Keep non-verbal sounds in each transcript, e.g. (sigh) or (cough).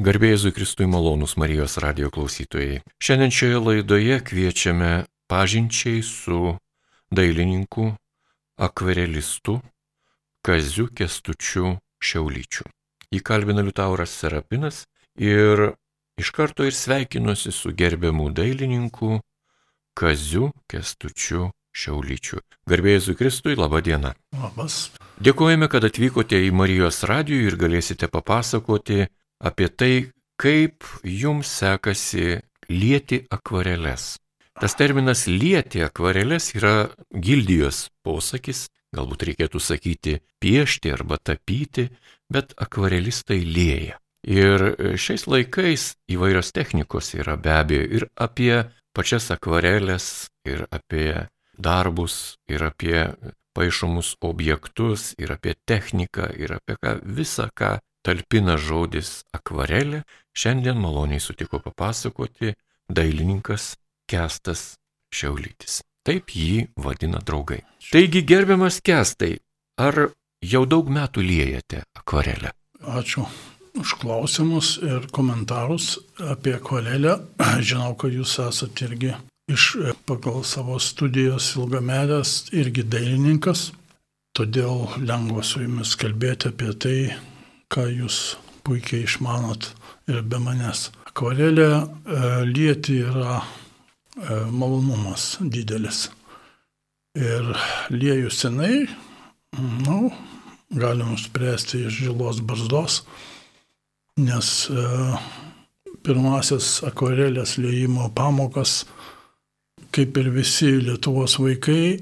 Garbėjai Kristui malonus Marijos radio klausytojai. Šiandien šioje laidoje kviečiame pažinčiai su dailininku, akvarelistu Kaziu Kestučiu Šiaulyčiu. Įkalbina Liutauras Serapinas ir iš karto ir sveikinuosi su gerbiamu dailininku Kaziu Kestučiu Šiaulyčiu. Garbėjai Kristui, laba diena. Labas. Dėkojame, kad atvykote į Marijos radijų ir galėsite papasakoti apie tai, kaip jums sekasi lieti akvareles. Tas terminas lieti akvareles yra gildijos posakis, galbūt reikėtų sakyti piešti arba tapyti, bet akvarelistai lieja. Ir šiais laikais įvairios technikos yra be abejo ir apie pačias akvarelės, ir apie darbus, ir apie paaišomus objektus, ir apie techniką, ir apie ką, visą, ką talpina žodis akvarelė, šiandien maloniai sutiko papasakoti dailininkas Kestas Šiaulytis. Taip jį vadina draugai. Taigi, gerbiamas Kestai, ar jau daug metų liejate akvarelę? Ačiū už klausimus ir komentarus apie akvarelę. (clears throat) Žinau, kad jūs esate irgi iš pagal savo studijos ilgametės irgi dailininkas, todėl lengva su jumis kalbėti apie tai, ką jūs puikiai išmanot ir be manęs. Akvarelė e, lieti yra e, malonumas didelis. Ir liejų senai, nu, galim spręsti iš žilos barzdos, nes e, pirmasis akvarelės liejimo pamokas, kaip ir visi Lietuvos vaikai,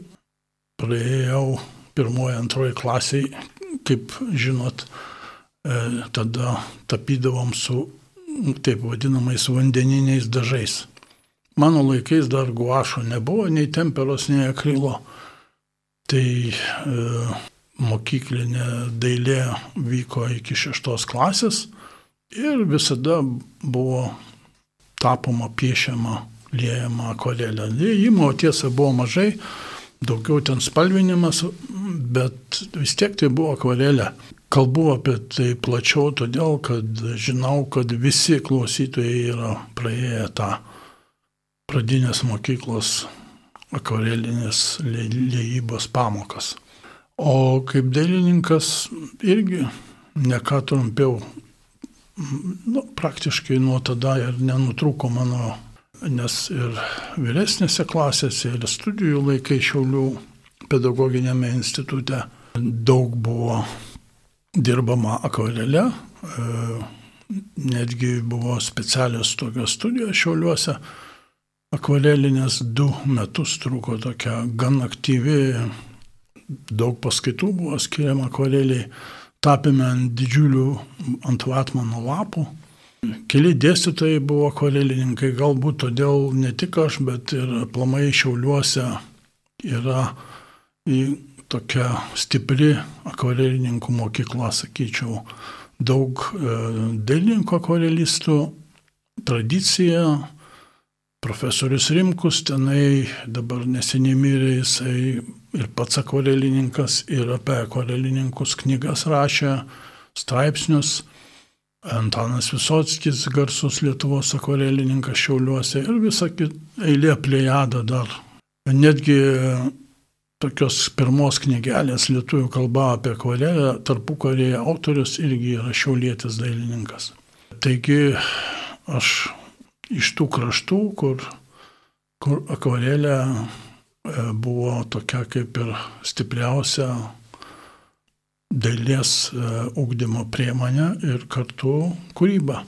praėjau pirmoji, antroji klasiai, kaip žinot, tada tapydavom su taip vadinamais vandeniniais dažais. Mano laikais dar guašo nebuvo, nei temperos, nei akrilo. Tai e, mokyklinė dailė vyko iki šeštos klasės ir visada buvo tapoma, piešiama, liejama akvarelė. Liejimo tiesa buvo mažai, daugiau ten spalvinimas, bet vis tiek tai buvo akvarelė. Kalbu apie tai plačiau, todėl kad žinau, kad visi klausytojai yra praėję tą pradinės mokyklos akvarelinės lėjybos pamokas. O kaip dailininkas irgi neką trumpiau, nu, praktiškai nuo tada ir nenutruko mano, nes ir vyresnėse klasėse, ir studijų laikai Šiaulių pedagoginėme institute daug buvo dirbama akvarelė, e, netgi buvo specialios tokios studijos šiauliuose. Akvarelinės du metus truko tokia gan aktyvi, daug paskaitų buvo skiriama akvareliai, tapėme ant didžiulių ant vatmano lapų. Keli dėstytojai buvo akvarelininkai, galbūt todėl ne tik aš, bet ir plamai šiauliuose yra tokia stipri akvarelininkų mokykla, sakyčiau, daug e, dailininkų akvarelistų, tradicija, profesorius Rimkus tenai dabar neseniai mirė, jisai ir pats akvarelininkas, ir apie akvarelininkus knygas rašė, straipsnius. Antanas Visotskis, garsus Lietuvos akvarelininkas Šiauliuose ir visa eilė plėjada dar. Netgi tokios pirmos knygelės lietuvių kalba apie akvarelę, tarpukarėje autorius irgi yra šiaulietis dailininkas. Taigi aš iš tų kraštų, kur, kur akvarelė e, buvo tokia kaip ir stipriausia dailės ugdymo e, priemonė ir kartu kūryba.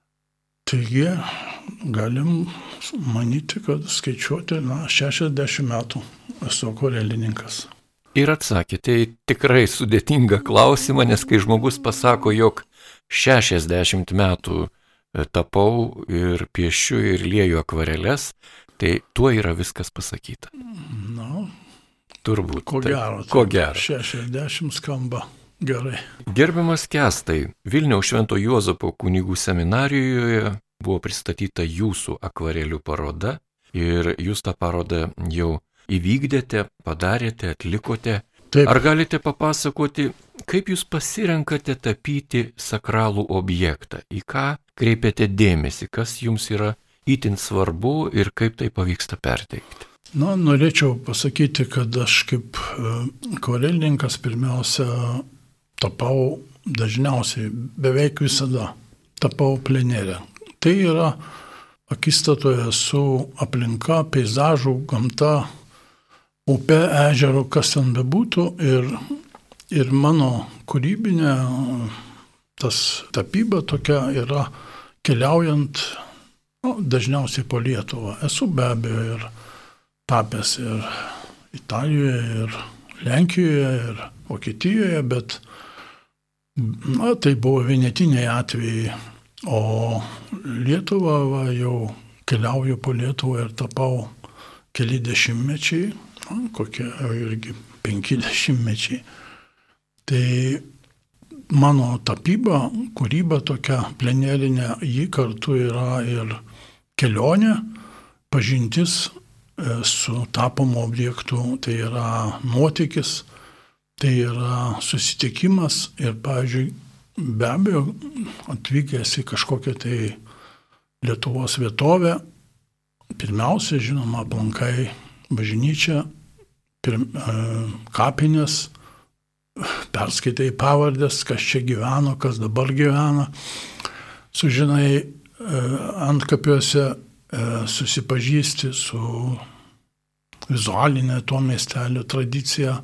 Taigi galim manyti, kad skaičiuoti, na, 60 metų esu akvarelininkas. Ir atsakė, tai tikrai sudėtinga klausimą, nes kai žmogus pasako, jog 60 metų e, tapau ir piešiu ir lieju akvareles, tai tuo yra viskas pasakyta. Na, turbūt. Ko tai, gero. Ko gero. 60 skamba gerai. Gerbiamas Kestai, Vilniaus Švento Juozapo kunigų seminarijoje buvo pristatyta jūsų akvarelių paroda ir jūs tą parodą jau įvykdėte, padarėte, atlikote. Taip. Ar galite papasakoti, kaip jūs pasirenkate tapyti sakralų objektą, į ką kreipiate dėmesį, kas jums yra įtin svarbu ir kaip tai pavyksta perteikti? Na, norėčiau pasakyti, kad aš kaip e, akvarelininkas pirmiausia tapau dažniausiai, beveik visada tapau plenerę. Tai yra akistatoje su aplinka, peizažų, gamta, upe, ežeru, kas ten bebūtų. Ir, ir mano kūrybinė tas tapyba tokia yra keliaujant nu, dažniausiai po Lietuvą. Esu be abejo ir tapęs ir Italijoje, ir Lenkijoje, ir Vokietijoje, bet na, tai buvo vienetiniai atvejai. O Lietuva va, jau keliauju po Lietuvą ir tapau keli dešimtmečiai, na, kokie irgi penki (laughs) dešimtmečiai. Tai mano tapyba, kūryba tokia plenerinė, ji kartu yra ir kelionė, pažintis E, su tapomu objektu, tai yra nuotykis, tai yra susitikimas ir, pavyzdžiui, be abejo, atvykęs į kažkokią tai Lietuvos vietovę, pirmiausia, žinoma, aplankai bažnyčią, pirm, e, kapinės, perskaitai pavardės, kas čia gyveno, kas dabar gyvena, sužinai e, ant kapiuose susipažįsti su vizualinė to miestelio tradicija,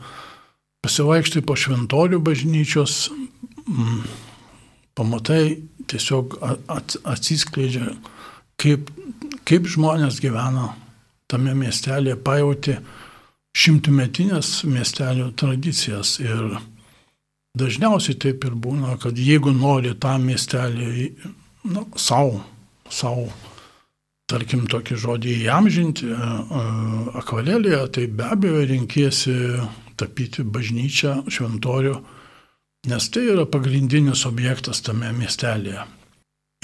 pasivaikštai po šventorių bažnyčios, mm, pamatai tiesiog atsiskleidžia, kaip, kaip žmonės gyvena tame miestelėje, pajauti šimtmetinės miestelio tradicijas. Ir dažniausiai taip ir būna, kad jeigu nori tą miestelį nu, savo, savo tarkim, tokį žodį įamžinti akvarelėje, tai be abejo renkėsi tapyti bažnyčią, šventorių, nes tai yra pagrindinis objektas tame miestelėje.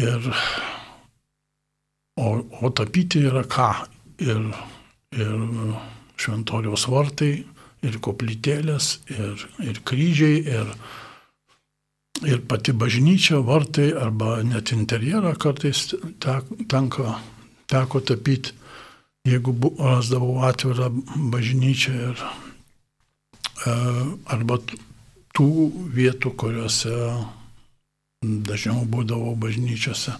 Ir, o, o tapyti yra ką? Ir, ir šventoriaus vartai, ir koplytėlės, ir, ir kryžiai, ir, ir pati bažnyčia, vartai, arba net interjerą kartais tenka teko tapyti, jeigu rasdavau atvirą bažnyčią ir arba tų vietų, kuriuose dažniau būdavau bažnyčiose.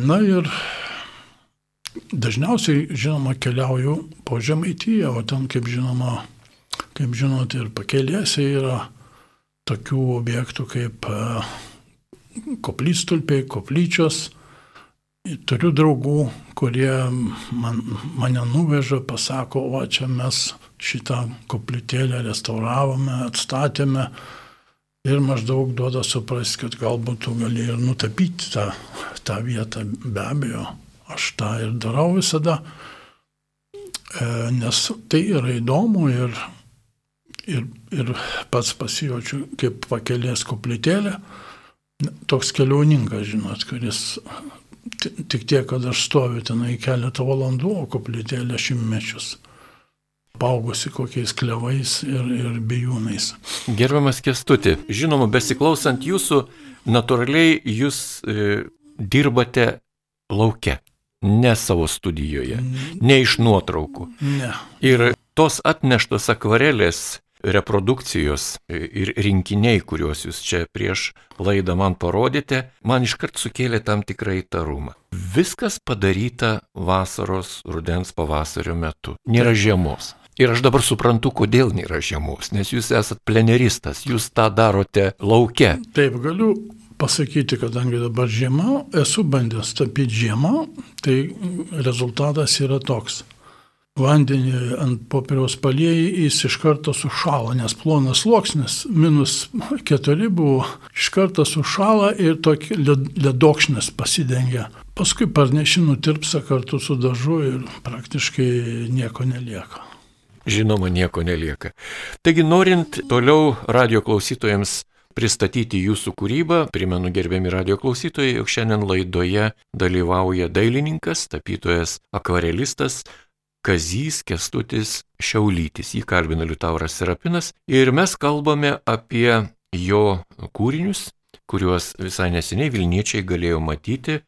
Na ir dažniausiai, žinoma, keliauju po Žemaityje, o ten, kaip žinoma, kaip žinote, ir pakelėse yra tokių objektų kaip e, koplytstulpiai, koplyčios, Turiu draugų, kurie man, mane nuveža, pasako, o čia mes šitą koplytėlę restauravome, atstatėme ir maždaug duoda suprasti, kad galbūt tu gali ir nutapyti tą, tą vietą. Be abejo, aš tą ir darau visada, e, nes tai yra įdomu ir, ir, ir pats pasijaučiu kaip pakelės koplytėlė. Toks keliauninkas, žinot, kuris Tik tiek, kad aš stoviu tenai keletą valandų, o koplytėlė šimtmečius. Paugusi kokiais klevais ir, ir bijūnais. Gerbiamas Kestuti, žinoma, besiklausant jūsų, natūraliai jūs e, dirbate laukia, ne savo studijoje, ne iš nuotraukų. Ne. Ir tos atneštos akvarelės reprodukcijos ir rinkiniai, kuriuos jūs čia prieš laidą man parodėte, man iškart sukėlė tam tikrą įtarumą. Viskas padaryta vasaros, rudens, pavasario metu. Nėra žiemos. Ir aš dabar suprantu, kodėl nėra žiemos, nes jūs esat pleneristas, jūs tą darote laukia. Taip, galiu pasakyti, kadangi dabar žiema, esu bandęs tapyti žiemą, tai rezultatas yra toks vandenį ant popieriaus palieji, jis iš karto sušala, nes plonas sluoksnis, minus keturi buvo, iš karto sušala ir tokie ledokšnis pasidengia. Paskui parnešinų tirpsa kartu su dažu ir praktiškai nieko nelieka. Žinoma, nieko nelieka. Taigi, norint toliau radio klausytojams pristatyti jūsų kūrybą. Primenu gerbiami radio klausytojai, jog šiandien laidoje dalyvauja dailininkas, tapytojas, akvarelistas Kazys Kestutis Šiaulytis. Jį kalbina Liutauras Serapinas ir mes kalbame apie jo kūrinius, kuriuos visai neseniai Vilniečiai galėjo matyti e,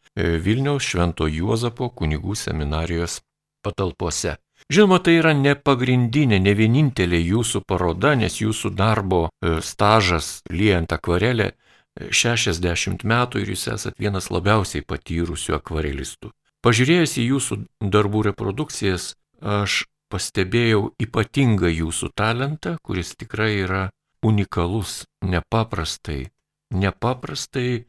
Vilniaus Švento Juozapo kunigų seminarijos patalpose. Žinoma, tai yra ne pagrindinė, ne vienintelė jūsų paroda, nes jūsų darbo e, stažas liejant akvarelę 60 metų ir jūs esat vienas labiausiai patyrusių akvarelistų. Pažiūrėjęs į jūsų darbų reprodukcijas, aš pastebėjau ypatingą jūsų talentą, kuris tikrai yra unikalus, nepaprastai, nepaprastai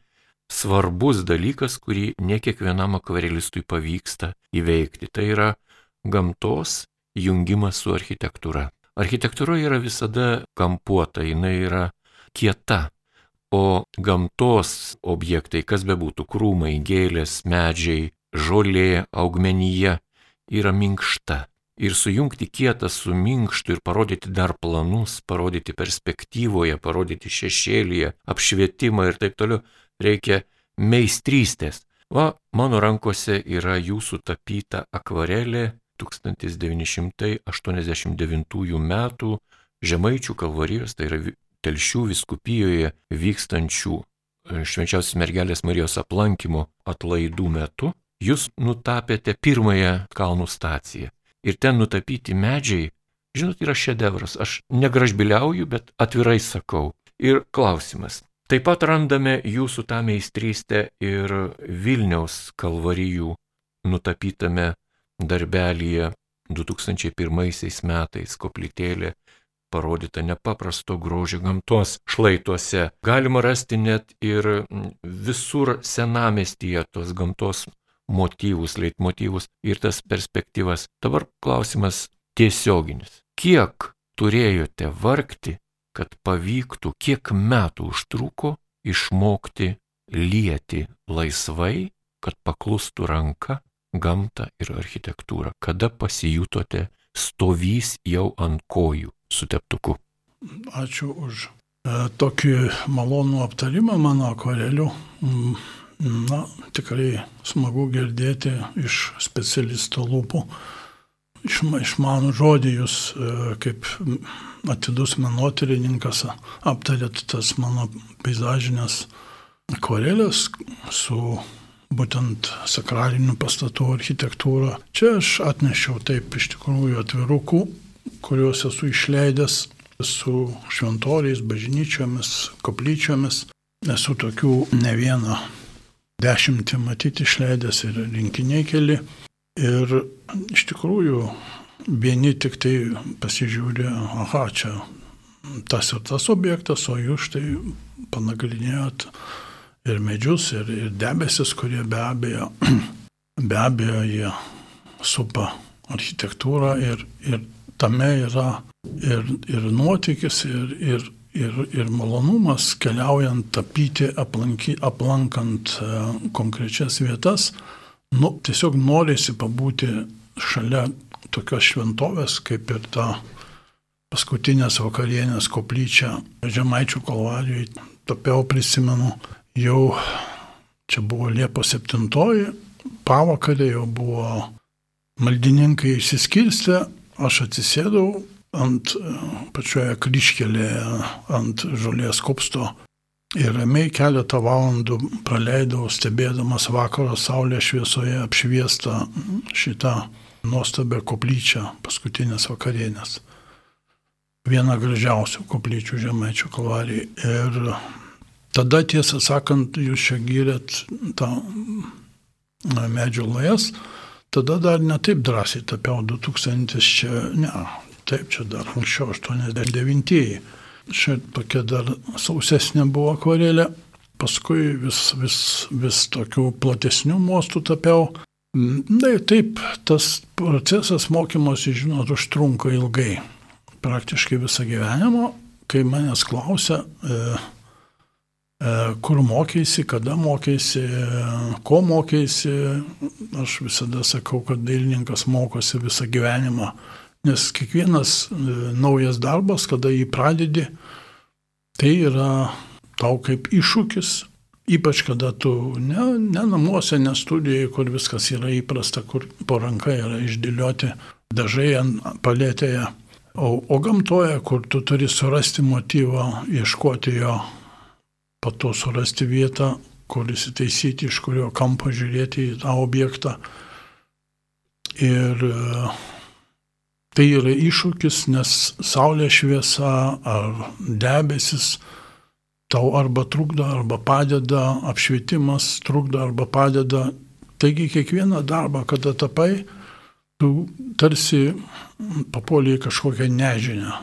svarbus dalykas, kurį ne kiekvienam akvarelistui pavyksta įveikti. Tai yra gamtos jungimas su architektūra. Architektūra yra visada kampuota, jinai yra kieta, o gamtos objektai, kas bebūtų, krūmai, gėlės, medžiai, žolė, augmenyje, yra minkšta ir sujungti kietą su minkštu ir parodyti dar planus, parodyti perspektyvoje, parodyti šešėlyje, apšvietimą ir taip toliau, reikia meistrystės. Va, mano rankose yra jūsų tapyta akvarelė 1989 m. Žemaičių kalvarijos, tai yra Telšių viskupijoje vykstančių e, švenčiausios mergelės Marijos aplankymo atlaidų metu. Jūs nutapėte pirmąją kalnų staciją ir ten nutapyti medžiai, žinot, yra šedevras. Aš negražbiliauju, bet atvirai sakau. Ir klausimas. Taip pat randame jūsų tą meistrystę ir Vilniaus kalvarijų nutapytame darbelyje 2001 metais koplytėlė parodyta nepaprasto grožio gamtos šlaituose. Galima rasti net ir visur senamestyje tos gamtos motyvus, leitmotyvus ir tas perspektyvas. Dabar klausimas tiesioginis. Kiek turėjote vargti, kad pavyktų, kiek metų užtruko išmokti lieti laisvai, kad paklustų ranka, gamtą ir architektūrą? Kada pasijutote stovys jau ant kojų su teptuku? Ačiū už e, tokį malonų aptarimą mano akvarelių. Mm Na, tikrai smagu girdėti iš specialisto lūpų. Iš, išmanų žodį jūs e, kaip atidus menotyrininkas aptarėt tas mano peizažinės akvarelės su būtent sakralinių pastatų architektūra. Čia aš atnešiau taip iš tikrųjų atvirukų, kuriuos esu išleidęs su šventoriais, bažnyčiomis, koplyčiomis. Esu tokių ne vieną dešimtį matyti išleidęs ir rinkiniai keli. Ir iš tikrųjų vieni tik tai pasižiūrė, aha, čia tas ir tas objektas, o jūs štai panagrinėjot ir medžius, ir, ir debesis, kurie be abejo, (clears throat) be abejo jie supa architektūrą ir, ir tame yra ir, ir nuotykis, ir, ir ir, ir malonumas keliaujant tapyti, aplanky, aplankant e, konkrečias vietas, nu, tiesiog norisi pabūti šalia tokios šventovės, kaip ir ta paskutinės vakarienės koplyčia Žemaičių kalvarijoje. Tapiau prisimenu, jau čia buvo Liepos 7, pavakarė jau buvo maldininkai išsiskirstę, aš atsisėdau ant e, pačioje kryškelėje, ant žolės kopsto. Ir ramiai keletą valandų praleidau stebėdamas vakaro saulės šviesoje apšviestą šitą nuostabią koplyčią paskutinės vakarienės. Viena gražiausių koplyčių žemaičių kalvarijai. Ir tada, tiesą sakant, jūs čia gyrėt tą medžio lajas, tada dar netaip drąsiai tapiau 2000 čia, ne, Taip, čia dar anksčiau, 89-ieji. Čia tokia dar sausesnė buvo akvarelė. Paskui vis, vis, vis tokių platesnių mostų tapiau. Na ir taip, tas procesas mokymosi, žinot, užtrunka ilgai. Praktiškai visą gyvenimą, kai manęs klausia, e, kur mokėsi, kada mokėsi, ko mokėsi, aš visada sakau, kad dailininkas mokosi visą gyvenimą Nes kiekvienas e, naujas darbas, kada jį pradedi, tai yra tau kaip iššūkis, ypač kada tu ne, ne namuose, ne studijoje, kur viskas yra įprasta, kur po ranka yra išdėlioti dažai ant palėtėje, o, o gamtoje, kur tu turi surasti motyvą, ieškoti jo po to surasti vietą, kur įsitaisyti, iš kurio kampo žiūrėti į tą objektą. Ir e, tai yra iššūkis, nes saulės šviesa ar debesis tau arba trukdo, arba padeda, apšvietimas trukdo arba padeda. Taigi kiekvieną darbą, kada tapai, tu tarsi papuoliai kažkokią nežinę.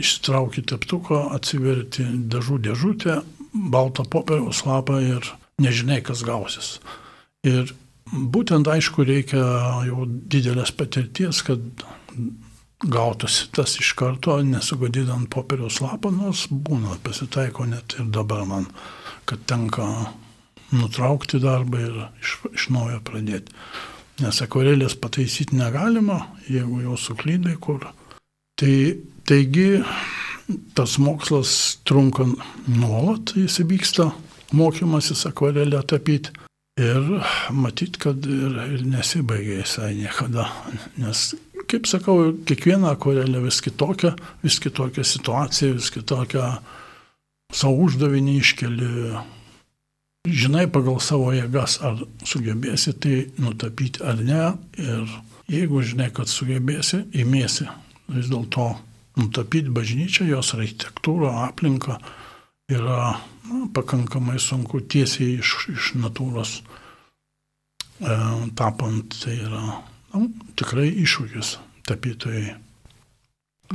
Išsitrauki teptuko, atsiverti dažų dėžutę, baltą popieriaus lapą ir nežinai, kas gausis. Ir būtent aišku reikia jau didelės patirties, kad gautųsi tas iš karto, nesugadydant popieriaus lapą, nors būna, pasitaiko net ir dabar man, kad tenka nutraukti darbą ir iš, iš naujo pradėti. Nes akvarelės pataisyti negalima, jeigu jau suklydai kur. Tai, taigi tas mokslas trunka nuolat, jis vyksta mokymasis akvarelę tapyti. Ir matyt, kad ir, ir nesibaigia jisai niekada. Nes, kaip sakau, kiekviena akvarelė vis kitokia, vis kitokia situacija, vis kitokia savo uždavinį iškeli žinai pagal savo jėgas, ar sugebėsi tai nutapyti ar ne. Ir jeigu žinai, kad sugebėsi, įmėsi vis dėlto nutapyti bažnyčią, jos architektūrą, aplinką yra na, pakankamai sunku tiesiai iš, iš natūros e, tapant. Tai yra na, tikrai iššūkis tapytojai.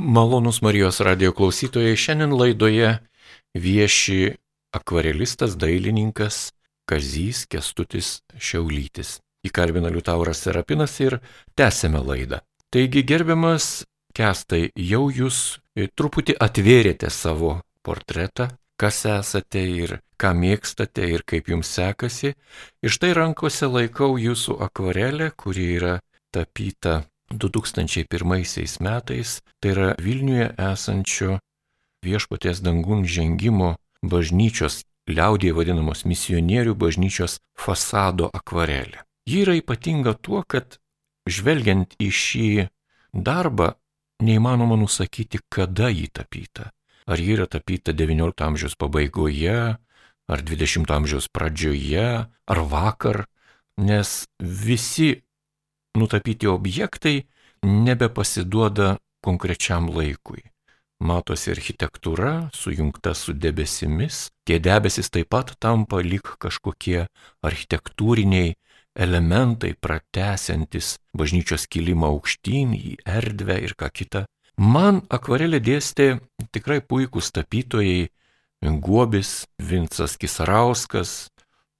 Malonus Marijos radio klausytojai šiandien laidoje vieši akvarelistas, dailininkas Kazys Kestutis Šiaulytis. Įkalbina Liutauras Serapinas ir tęsėme laidą. Taigi, gerbiamas Kestai, jau jūs e, truputį atvėrėte savo portretą, kas esate ir ką mėgstate ir kaip jums sekasi. Ir štai rankose laikau jūsų akvarelę, kuri yra tapyta 2001 metais. Tai yra Vilniuje esančio viešpatės dangun žengimo bažnyčios, liaudėje vadinamos misionierių bažnyčios fasado akvarelė. Ji yra ypatinga tuo, kad žvelgiant į šį darbą, neįmanoma nusakyti, kada jį tapyta. Ar ji yra tapyta XIX amžiaus pabaigoje, ar XX amžiaus pradžioje, ar vakar, nes visi nutapyti objektai nebepasiduoda konkrečiam laikui matosi architektūra sujungta su debesimis, tie debesis taip pat tampa lik kažkokie architektūriniai elementai pratesiantis bažnyčios kilimą aukštyn į erdvę ir ką kitą. Man akvarelė dėstė tikrai puikūs tapytojai Guobis, Vincas Kisarauskas,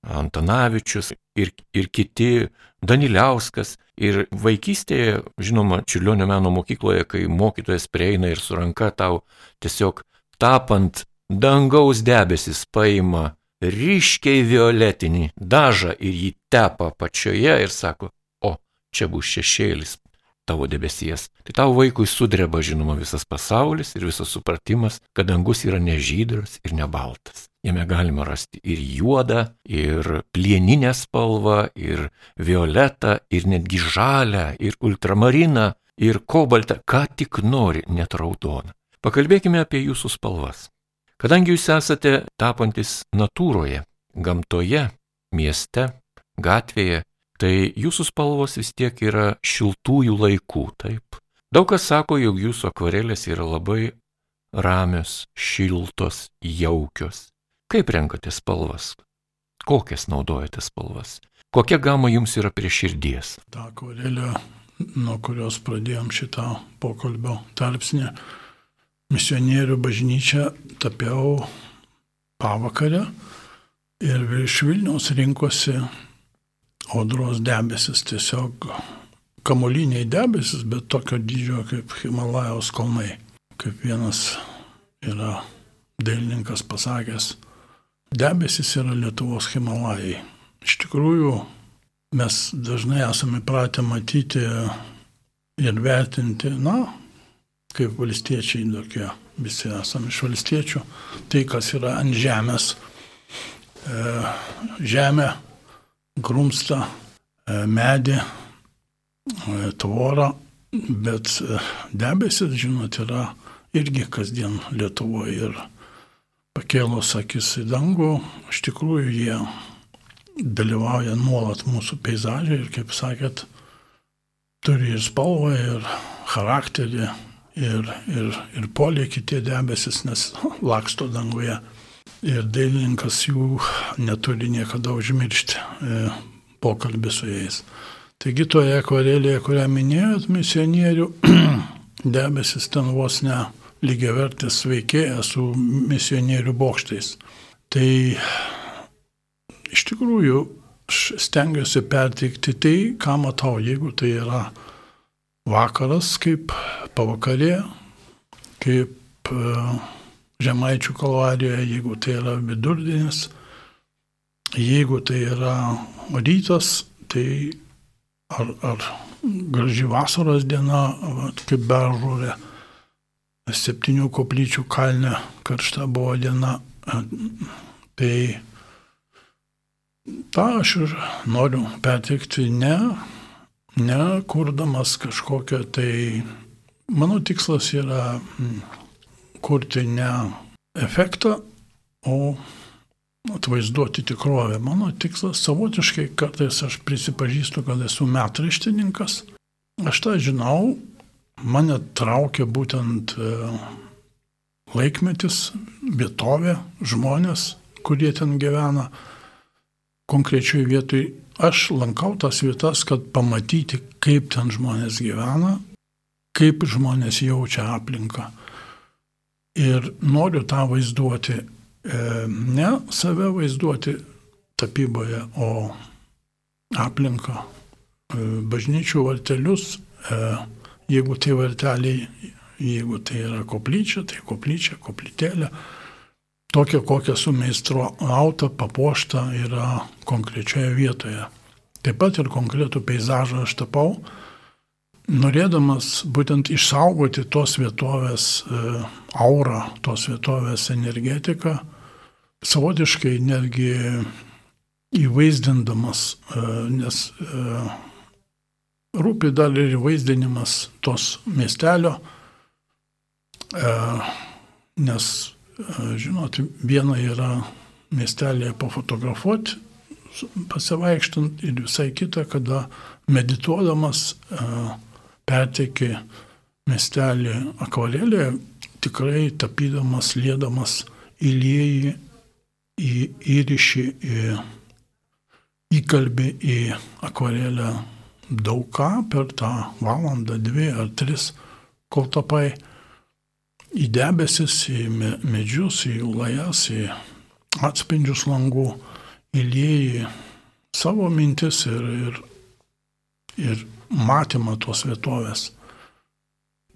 Antanavičius ir, ir kiti, Daniliauskas. Ir vaikystėje, žinoma, Čiurlionio meno mokykloje, kai mokytojas prieina ir su ranka tau tiesiog tapant dangaus debesis paima ryškiai violetinį dažą ir jį tepa pačioje ir sako, o čia bus šešėlis tavo debesies. Tai tavo vaikui sudreba, žinoma, visas pasaulis ir visas supratimas, kad dangus yra nežydras ir nebaltas. Jame galima rasti ir juodą, ir plieninę spalvą, ir violetą, ir netgi žalę, ir ultramariną, ir kobaltą, ką tik nori, net raudoną. Pakalbėkime apie jūsų spalvas. Kadangi jūs esate tapantis natūroje, gamtoje, mieste, gatvėje, tai jūsų spalvos vis tiek yra šiltųjų laikų, taip. Daug kas sako, jog jūsų akvarelės yra labai ramios, šiltos, jaukios. Kaip renkate spalvas? Kokias naudojate spalvas? Kokia gama jums yra prie širdies? Ta akvarelė, nuo kurios pradėjom šitą pokalbio tarpsnį, misionierių bažnyčią tapiau pavakarę ir virš Vilniaus rinkosi audros debesis, tiesiog kamoliniai debesis, bet tokio dydžio kaip Himalajos kalnai. Kaip vienas yra dailininkas pasakęs, Debesis yra Lietuvos Himalajai. Iš tikrųjų, mes dažnai esame pratę matyti ir vertinti, na, kaip valstiečiai tokie, visi esame iš valstiečių, tai kas yra ant žemės. E, žemė, grumsta, e, medį, e, tvorą, bet debesis, žinot, yra irgi kasdien Lietuvoje ir pakėlus akis į dangų, iš tikrųjų jie dalyvauja nuolat mūsų peizažai ir, kaip sakėt, turi ir spalvą, ir charakterį, ir, ir, ir polėkį tie debesis, nes (laughs) laksto danguje. Ir dailininkas jų neturi niekada užmiršti e, pokalbį su jais. Taigi toje akvarelėje, kurią minėjot, misionierių (clears throat) debesis ten vos ne lygiavertis veikėjas su misionierių bokštais. Tai iš tikrųjų aš stengiuosi perteikti tai, ką matau, jeigu tai yra vakaras kaip pavakarė, kaip e, Žemaičių kalvarijoje, jeigu tai yra vidurdienis, jeigu tai yra rytas, tai ar, ar graži vasaros diena, kaip beržūrė, septynių koplyčių kalne karšta buvo diena. Tai tą aš ir noriu perteikti ne, ne kurdamas kažkokią tai, mano tikslas yra mm, kurti ne efektą, o atvaizduoti tikrovę. Mano tikslas savotiškai kartais aš prisipažįstu, kad esu metraštininkas. Aš tą žinau, mane traukia būtent e, laikmetis, vietovė, žmonės, kurie ten gyvena. Konkrečiai vietoj aš lankau tas vietas, kad pamatyti, kaip ten žmonės gyvena, kaip žmonės jaučia aplinką. Ir noriu tą vaizduoti E, ne save vaizduoti tapyboje, o aplinką, e, bažnyčių vartelius, e, jeigu tai varteliai, jeigu tai yra koplyčia, tai koplyčia, koplytėlė, tokia kokia su meistro auta papuošta yra konkrečioje vietoje. Taip pat ir konkretų peizažą aš tapau, norėdamas būtent išsaugoti tos vietovės aurą, tos vietovės energetiką, savotiškai netgi įvaizdindamas, e, nes e, rūpi dar ir įvaizdinimas tos miestelio, e, nes, žinot, viena yra miestelėje pafotografuoti, pasivaikštant ir visai kita, kada medituodamas perteiki miestelį akvarelėje, tikrai tapydamas, lėdamas įlieji į, įriši, į, įkalbi į akvarelę daug ką per tą valandą, dvi ar tris, kol tapai į debesis, į medžius, į lajas, į atspindžius langų, įlėjai savo mintis ir, ir, ir matymą tos vietovės.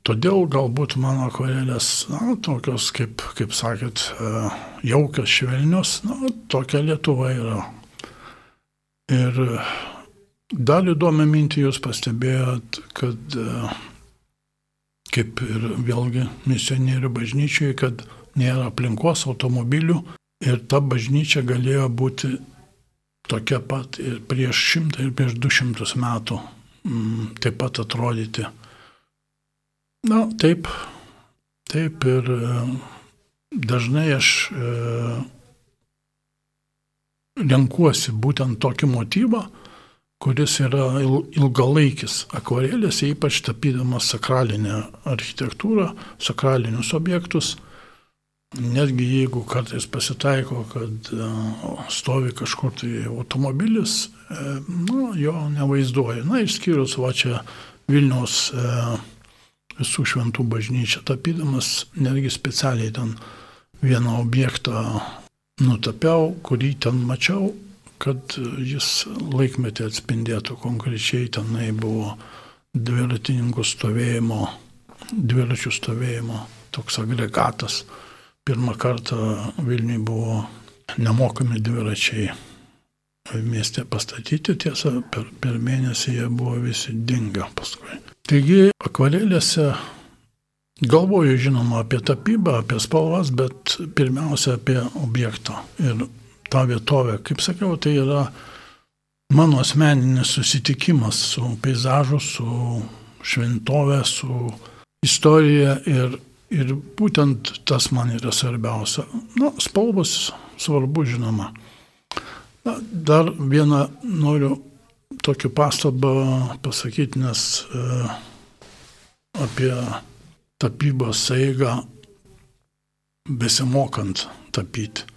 Todėl galbūt mano akvarelės, na, tokios, kaip, kaip sakėt, e, jaukios, švelnios, na, tokia Lietuva yra. Ir dar įdomią mintį jūs pastebėjot, kad e, kaip ir vėlgi misionierių bažnyčiai, kad nėra aplinkos automobilių ir ta bažnyčia galėjo būti tokia pat ir prieš šimtą ir prieš du šimtus metų mm, taip pat atrodyti. Na, taip, taip ir e, dažnai aš e, renkuosi būtent tokį motyvą, kuris yra ilgalaikis akvarelėse, ypač tapydamas sakralinę architektūrą, sakralinius objektus. Netgi jeigu kartais pasitaiko, kad e, stovi kažkur tai automobilis, na, jo nevaizduoju. Na, išskyrus va čia Vilniaus visų šventų bažnyčią, tapydamas netgi specialiai ten vieną objektą nutapiau, kurį ten mačiau, kad jis laikmetį atspindėtų konkrečiai tenai buvo dviratininkų stovėjimo, dviračių stovėjimo toks agregatas. Pirmą kartą Vilniui buvo nemokami dviračiai mieste pastatyti, tiesa, per, per mėnesį jie buvo visi dingę paskui. Taigi akvarelėse galvoju žinoma apie tapybą, apie spalvas, bet pirmiausia apie objektą ir tą vietovę. Kaip sakiau, tai yra mano asmeninis susitikimas su peizažu, su šventovė, su istorija ir, Ir būtent tas man yra svarbiausia. Na, spalvos svarbu, žinoma. Na, dar vieną noriu tokią pastabą pasakyti, nes e, apie tapybos eigą besimokant tapyti.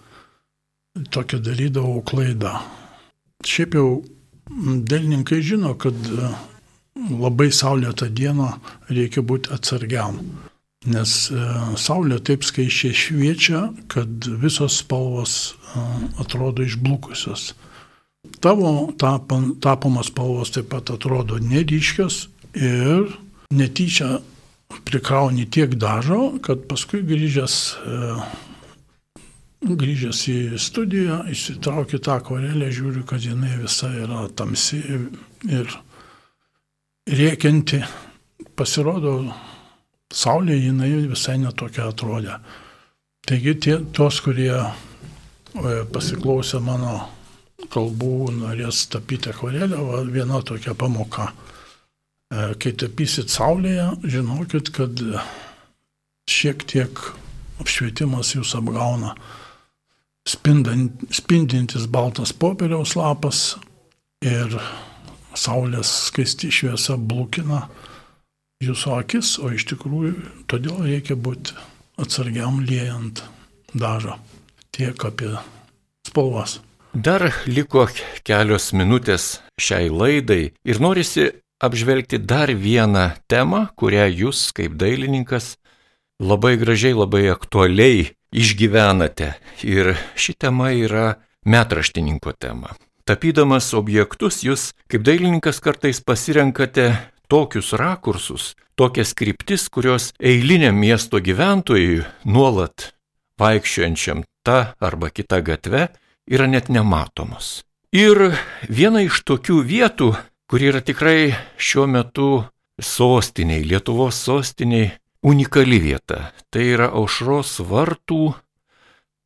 Tokią darydavau klaidą. Šiaip jau dailininkai žino, kad e, labai saulėtą dieną reikia būti atsargiam, nes e, saulė taip skaičiai šviečia, kad visos spalvos e, atrodo išblukusios. Tavo tapomas spalvos taip pat atrodo neryškios ir netyčia prikrauni tiek dažo, kad paskui grįžęs, grįžęs į studiją, įsitrauki tą akvarelę, žiūriu, kad jinai visa yra tamsi ir rėkianti. Pasirodo, saulė jinai visai netokia atrodė. Taigi tie, tos, kurie pasiklausė mano kalbų, norės tapyti akvarelę, viena tokia pamoka E, kai tapysit saulėje, žinokit, kad šiek tiek apšvietimas jūs apgauna. Spindant, spindintis baltas popieriaus lapas ir saulės skaisti šviesa blukina jūsų akis, o iš tikrųjų todėl reikia būti atsargiam liejant dažą. Tiek apie spalvas. Dar liko kelios minutės šiai laidai ir norisi apžvelgti dar vieną temą, kurią jūs kaip dailininkas labai gražiai, labai aktualiai išgyvenate. Ir ši tema yra metraštininko tema. Tapydamas objektus, jūs kaip dailininkas kartais pasirenkate tokius rakursus, tokias kryptis, kurios eiliniam miesto gyventojui nuolat vaikščiojančiam tą arba kitą gatvę yra net nematomos. Ir viena iš tokių vietų kuri yra tikrai šiuo metu sostiniai, Lietuvos sostiniai unikali vieta. Tai yra aušros vartų,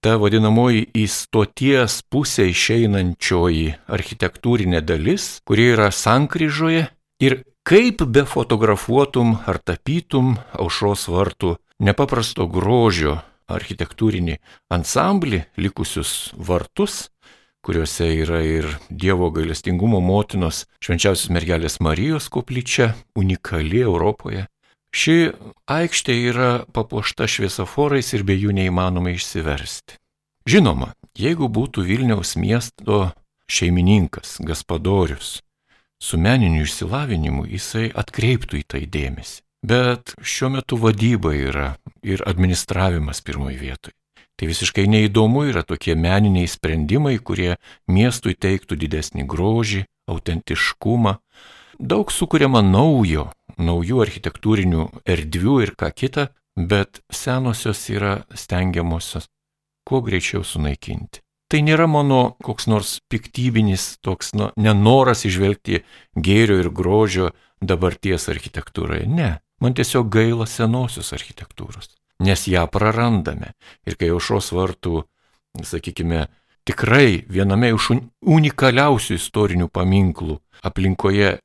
ta vadinamoji į stoties pusę išeinančioji architektūrinė dalis, kuri yra sankryžoje ir kaip be fotografuotum ar tapytum aušros vartų nepaprasto grožio architektūrinį ansamblį, likusius vartus, kuriuose yra ir Dievo gailestingumo motinos švenčiausios mergelės Marijos koplyčia, unikali Europoje. Ši aikštė yra papuošta šviesoforais ir be jų neįmanoma išsiversti. Žinoma, jeigu būtų Vilniaus miesto šeimininkas, gaspadorius, su meniniu išsilavinimu jisai atkreiptų į tai dėmesį. Bet šiuo metu vadyba yra ir administravimas pirmoji vietoje. Tai visiškai neįdomu yra tokie meniniai sprendimai, kurie miestui teiktų didesnį grožį, autentiškumą. Daug sukūriama naujo, naujų architektūrinių erdvių ir ką kita, bet senosios yra stengiamosios kuo greičiau sunaikinti. Tai nėra mano koks nors piktybinis toks nu, nenoras išvelgti gėrio ir grožio dabarties architektūroje. Ne, man tiesiog gaila senosios architektūros nes ją prarandame. Ir kai aušos vartų, sakykime, tikrai viename iš unikaliausių istorinių paminklų aplinkoje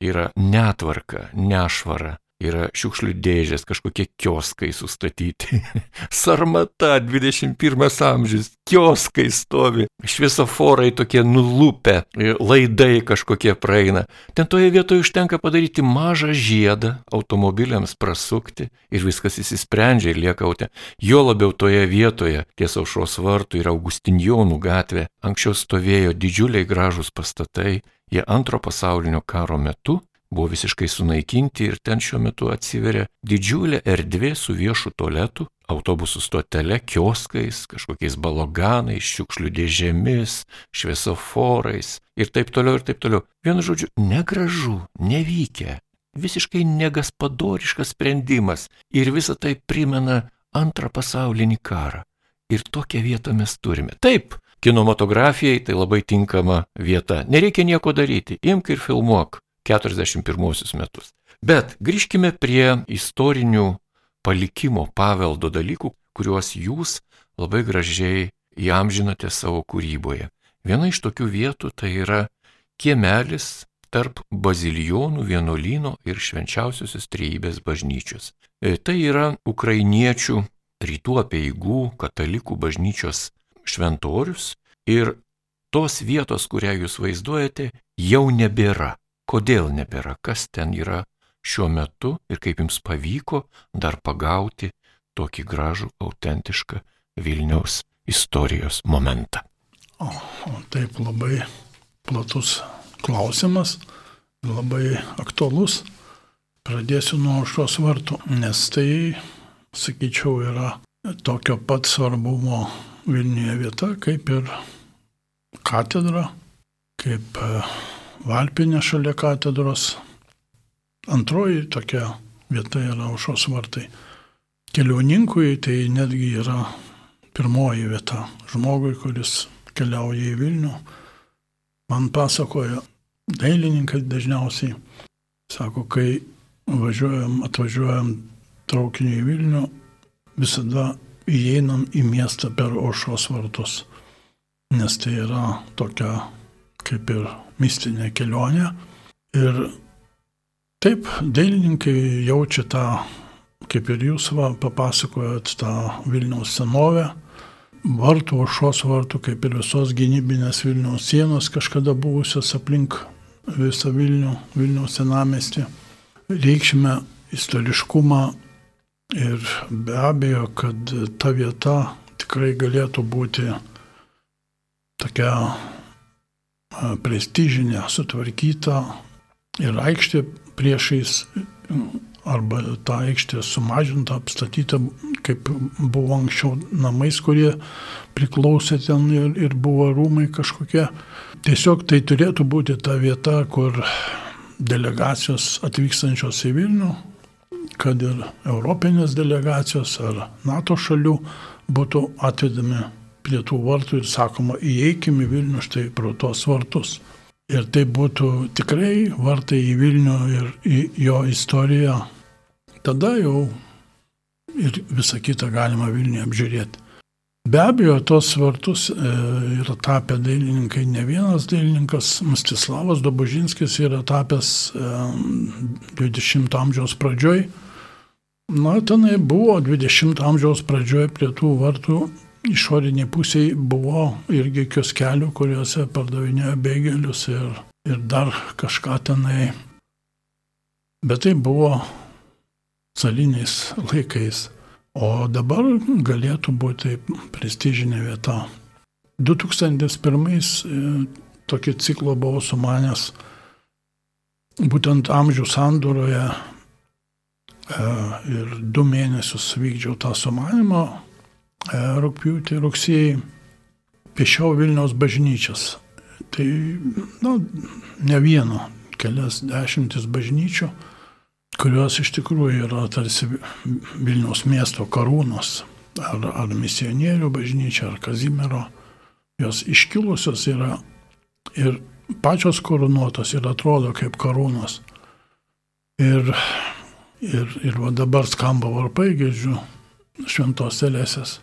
yra netvarka, nešvara, yra šiukšlių dėžės, kažkokie kioskai sustatyti. (laughs) Sarmata 21 amžius, kioskai stovi, šviesoforai tokie nulupę, laidai kažkokie praeina. Ten toje vietoje užtenka padaryti mažą žiedą automobiliams prasukti ir viskas įsisprendžia ir lieka autė. Jo labiau toje vietoje, ties aušros vartų ir Augustinjonų gatvė, anksčiau stovėjo didžiuliai gražūs pastatai. Jie antro pasaulinio karo metu buvo visiškai sunaikinti ir ten šiuo metu atsiveria didžiulė erdvė su viešu tualetu, autobusų stotele, kioskais, kažkokiais baloganais, šiukšlių dėžėmis, šviesoforais ir taip toliau ir taip toliau. Vienu žodžiu, negražu, nevykę, visiškai negaspadoriškas sprendimas ir visa tai primena antrą pasaulinį karą. Ir tokią vietą mes turime. Taip, kinematografijai tai labai tinkama vieta. Nereikia nieko daryti, imk ir filmuok. 41 metus. Bet grįžkime prie istorinių palikimo paveldo dalykų, kuriuos jūs labai gražiai įamžinote savo kūryboje. Viena iš tokių vietų tai yra kiemelis tarp bazilijonų vienuolyno ir švenčiausiosios trejybės bažnyčios. E, tai yra ukrainiečių rytų apieigų katalikų bažnyčios šventorius ir tos vietos, kurią jūs vaizduojate, jau nebėra. Kodėl nebėra? Kas ten yra šiuo metu ir kaip jums pavyko dar pagauti tokį gražų, autentišką Vilniaus istorijos momentą? O, o taip labai platus klausimas, labai aktualus. Pradėsiu nuo šios vartų, nes tai, sakyčiau, yra tokio pat svarbumo Vilniuje vieta, kaip ir katedra, kaip e, Valpinė šalia katedros. Antroji tokia vieta yra aušos vartai. Keliauninkui tai netgi yra pirmoji vieta žmogui, kuris keliauja į Vilnių. Man pasakoja dailininkai dažniausiai, sako, kai važiuojam, atvažiuojam traukiniu į Vilnių, visada įeinam į miestą per aušos vartus, nes tai yra tokia kaip ir mistinė kelionė. Ir taip, dailininkai jaučia tą, kaip ir jūs va, papasakojot, tą Vilniaus senovę, vartų, aušos vartų, kaip ir visos gynybinės Vilniaus sienos kažkada buvusios aplink visą Vilnių, Vilniaus senamestį. Reikšime istoriškumą ir be abejo, kad ta vieta tikrai galėtų būti tokia prestižinė, sutvarkyta ir aikštė priešais arba ta aikštė sumažinta, apstatyta, kaip buvo anksčiau namais, kurie priklausė ten ir, ir buvo rūmai kažkokie. Tiesiog tai turėtų būti ta vieta, kur delegacijos atvykstančios į Vilnių, kad ir Europinės delegacijos ar NATO šalių būtų atvedami prie tų vartų ir sakoma, įeikime į Vilnių štai pro tos vartus. Ir tai būtų tikrai vartai į Vilnių ir į jo istoriją tada jau ir visą kitą galima Vilniuje apžiūrėti. Be abejo, tos vartus e, yra tapę dailininkai, ne vienas dailininkas, Mstislavas Dobožinskis yra tapęs e, 20 amžiaus pradžioj. Na, tenai buvo 20 amžiaus pradžioj prie tų vartų išoriniai pusiai buvo irgi kioskelių, kuriuose pardavinėjo beigelius ir, ir dar kažką tenai. Bet tai buvo cariniais laikais. O dabar galėtų būti prestižinė vieta. 2001 e, tokį ciklą buvau sumanęs būtent amžių sandūroje e, ir du mėnesius vykdžiau tą sumanimą, rūpjūtį, rugsėjai, piešiau Vilniaus bažnyčias. Tai, na, ne vieno, kelias dešimtis bažnyčių kurios iš tikrųjų yra tarsi Vilniaus miesto karūnos, ar, ar misionierių bažnyčia, ar Kazimiero, jos iškilusios yra ir pačios karūnuotos ir atrodo kaip karūnos. Ir, ir, ir dabar skamba varpai, girdžiu, šventos telesės.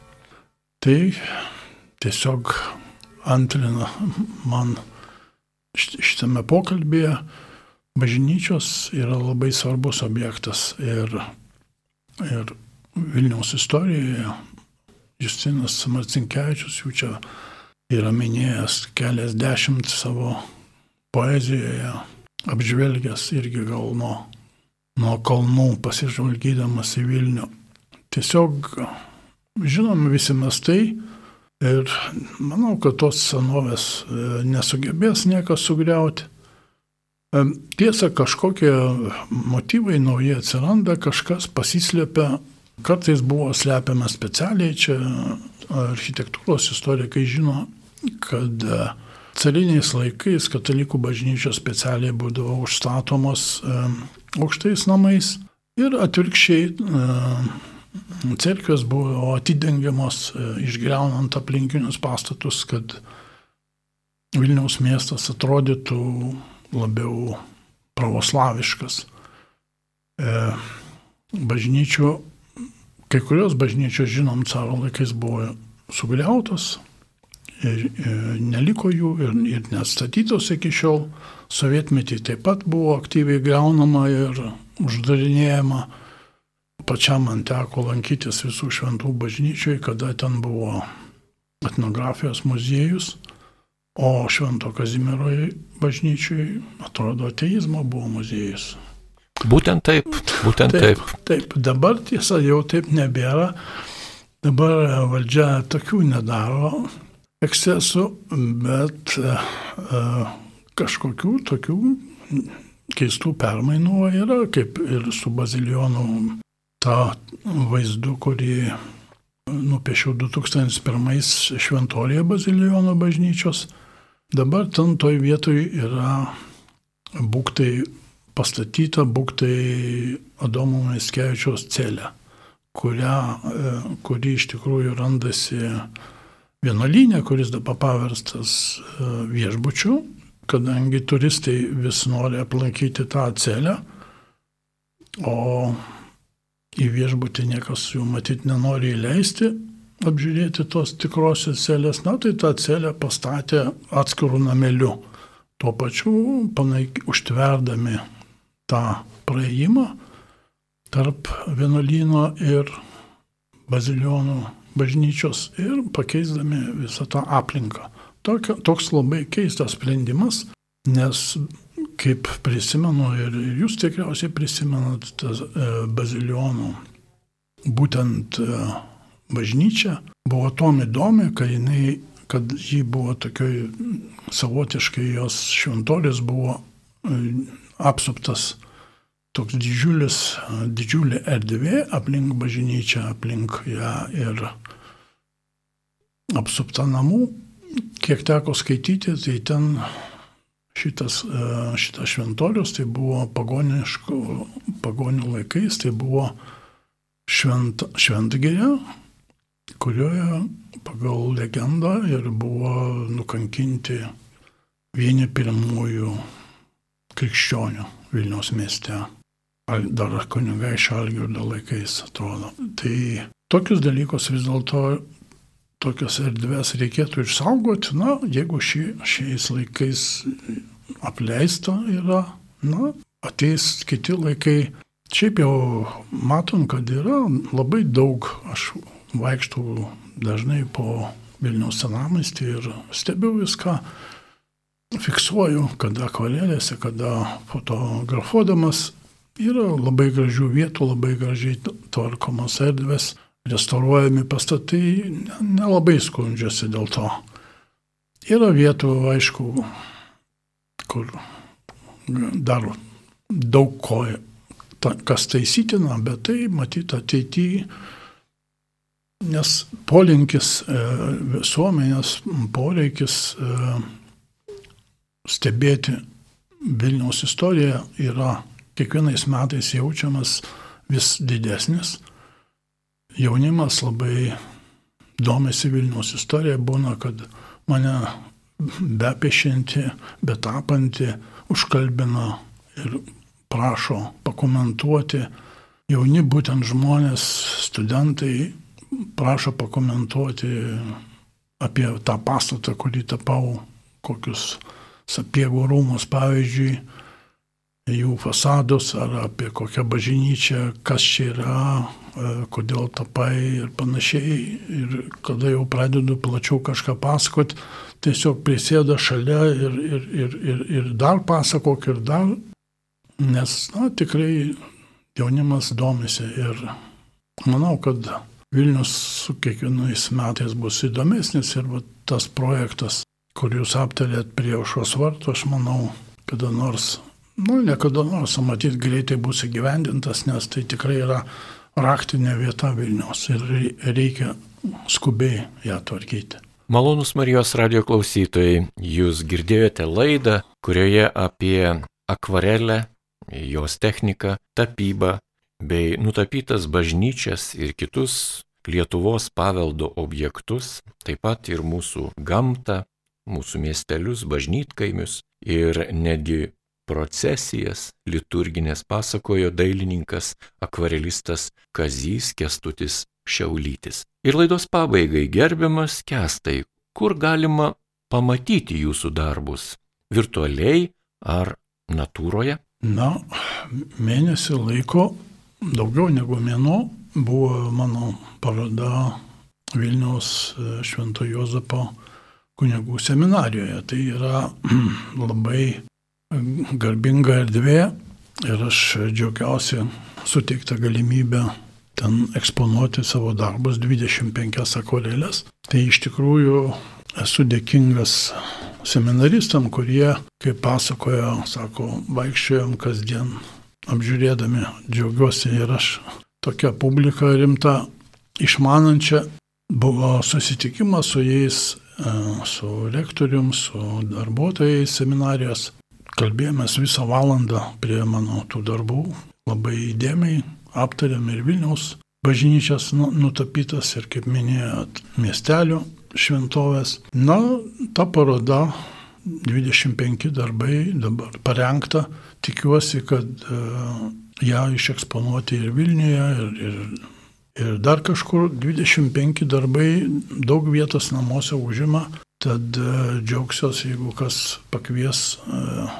Tai tiesiog antrina man šitame pokalbėje Bažnyčios yra labai svarbus objektas ir, ir Vilniaus istorijoje Justinas Marcinkievičius jų čia yra minėjęs keliasdešimt savo poezijoje, apžvelgęs irgi gal nuo, nuo kalnų pasižvalgydamas į Vilnių. Tiesiog žinom visi mes tai ir manau, kad tos senovės e, nesugebės niekas sugriauti. Tiesa, kažkokie motyvai nauji atsiranda, kažkas pasislėpia, kartais buvo slepiama specialiai, čia architektūros istorikai žino, kad e, cariniais laikais katalikų bažnyčios specialiai būdavo užstatomos aukštais namais ir atvirkščiai e, cerkvės buvo atidengiamos e, išgreunant aplinkinius pastatus, kad Vilniaus miestas atrodytų labiau pravoslaviškas. E, bažnyčių, kai kurios bažnyčios, žinom, caro laikais buvo sugriautos ir, ir neliko jų ir, ir nestatytos iki šiol. Sovietmetį taip pat buvo aktyviai gaunama ir uždarinėjama. Pačiam man teko lankytis visų šventų bažnyčiai, kada ten buvo etnografijos muziejus, o Švento Kazimiero bažnyčiai, atrodo, ateizmo buvo muziejus. Būtent taip, būtent taip. Taip, taip. dabar tiesa jau taip nebėra. Dabar valdžia tokių nedaro ekscesų, bet uh, kažkokių tokių keistų permainų yra, kaip ir su bazilionu tą vaizdu, kurį nupiešiau 2001 šventorėje bazilijono bažnyčios. Dabar ten toj vietoj yra būktai pastatyta būktai Adomo Maiskevičiaus celė, kurią, e, kuri iš tikrųjų randasi vienuolynė, kuris dabar paverstas e, viešbučiu, kadangi turistai vis nori aplankyti tą celę, o į viešbutį niekas jų matyt nenori įleisti, apžiūrėti tos tikrosios celės, na tai tą celę pastatė atskirų namelių, tuo pačiu panaik, užtverdami tą praėjimą tarp vienuolyno ir bazilionų bažnyčios ir pakeisdami visą tą aplinką. Tokio, toks labai keistas sprendimas, nes kaip prisimenu ir jūs tikriausiai prisimenat tas e, bazilionų, būtent e, bažnyčia buvo tom įdomi, kad jinai, kad ji buvo tokioj savotiškai jos šventoris buvo e, apsuptas toks didžiulis, didžiulė erdvė aplink bažnyčią, aplink ją ir apsupta namų. Kiek teko skaityti, tai ten šitas, e, šitas šventorius, tai buvo pagonių laikais, tai buvo švent, šventgirė, kurioje pagal legendą ir buvo nukankinti vieni pirmųjų krikščionių Vilniaus mieste. Dar kunigai šalgirdo laikais atrodo. Tai tokius dalykus vis dėlto tokias erdves reikėtų išsaugoti, na, jeigu ši, šiais laikais apleista yra, na, ateis kiti laikai. Šiaip jau matom, kad yra labai daug, aš vaikštų dažnai po Vilniaus senamestį ir stebiu viską, fiksuoju, kada akvarelėse, kada fotografuodamas. Yra labai gražių vietų, labai gražiai tvarkomos erdvės restauruojami pastatai nelabai skundžiasi dėl to. Yra vietų, aišku, kur dar daug ko, ta, kas taisytina, bet tai matyti ateityje, nes polinkis e, visuomenės, poreikis e, stebėti Vilniaus istoriją yra kiekvienais metais jaučiamas vis didesnis jaunimas labai domisi Vilniaus istorija, būna, kad mane bepešinti, betapanti užkalbina ir prašo pakomentuoti. Jauni būtent žmonės, studentai prašo pakomentuoti apie tą pastatą, kurį tapau, kokius sapiegų rūmus, pavyzdžiui, jų fasadus ar apie kokią bažnyčią, kas čia yra, E, kodėl tapai ir panašiai. Ir kada jau pradedu plačiau kažką pasakot, tiesiog prisėda šalia ir, ir, ir, ir, ir dar pasakok ir dar, nes, na, tikrai jaunimas domisi ir manau, kad Vilnius su kiekvienais metais bus įdomesnis ir va, tas projektas, kur jūs aptarėt prie aušos vartų, aš manau, kada nors, nu, ne kada nors, matyt, greitai bus įgyvendintas, nes tai tikrai yra raktinė vieta Vilnius ir reikia skubiai ją tvarkyti. Malonus Marijos radio klausytojai, jūs girdėjote laidą, kurioje apie akvarelę, jos techniką, tapybą bei nutapytas bažnyčias ir kitus Lietuvos paveldo objektus, taip pat ir mūsų gamtą, mūsų miestelius, bažnytkaimius ir netgi procesijas liturginės pasakojo dailininkas akvarelistas Kazys Kestutis Šiaulytis. Ir laidos pabaigai gerbiamas Kestai, kur galima pamatyti jūsų darbus - virtualiai ar natūroje? Na, mėnesį laiko, daugiau negu mėno, buvo mano paroda Vilniaus e, Švento Jozapo kunigų seminarijoje. Tai yra (clears throat) labai garbinga erdvė ir aš džiaugiausi suteikta galimybė ten eksponuoti savo darbus 25 akvarelės. Tai iš tikrųjų esu dėkingas seminaristam, kurie, kaip pasakojo, sako, vaikščiojom kasdien apžiūrėdami, džiaugiuosi ir aš tokia publika rimta, išmanančia, buvo susitikimas su jais, e, su rektorium, su darbuotojais seminarijos. Kalbėjomės visą valandą prie mano tų darbų, labai įdėmiai aptarėm ir Vilniaus bažnyčias nu, nutapytas ir, kaip minėjot, miestelio šventovės. Na, ta paroda, 25 darbai dabar parengta, tikiuosi, kad uh, ją išeksponuoti ir Vilniuje, ir, ir, ir dar kažkur. 25 darbai daug vietos namuose užima, tad uh, džiaugsiuosi, jeigu kas pakvies uh,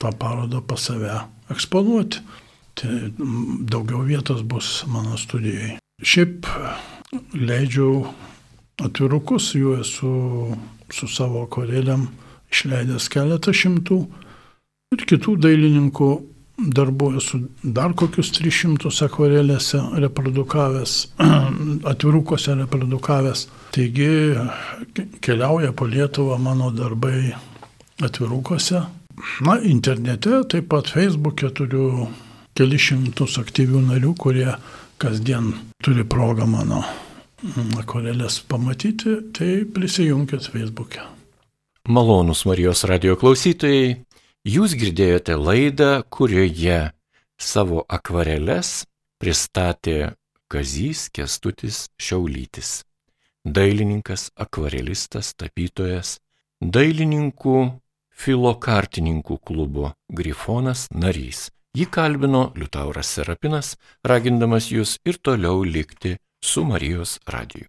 tą parodą pas save eksponuoti. Tai daugiau vietos bus mano studijai. Šiaip leidžiu atvirukus, jų esu su savo akvareliam išleidęs keletą šimtų ir kitų dailininkų darbų esu dar kokius 300 akvarelėse reprodukavęs, (clears throat) atvirukose reprodukavęs. Taigi keliauja po Lietuvą mano darbai atvirukose. Na, internete, taip pat Facebook'e turiu kelišimtus aktyvių narių, kurie kasdien turi progą mano akvarelės pamatyti, tai prisijunkit Facebook'e. Malonus Marijos radio klausytojai, jūs girdėjote laidą, kurioje savo akvareles pristatė Kazys Kestutis Šiaulytis. Dailininkas, akvarelistas, tapytojas, dailininkų filokartininkų klubo Grifonas narys. Jį kalbino Liutauras Serapinas, ragindamas jūs ir toliau likti su Marijos radiju.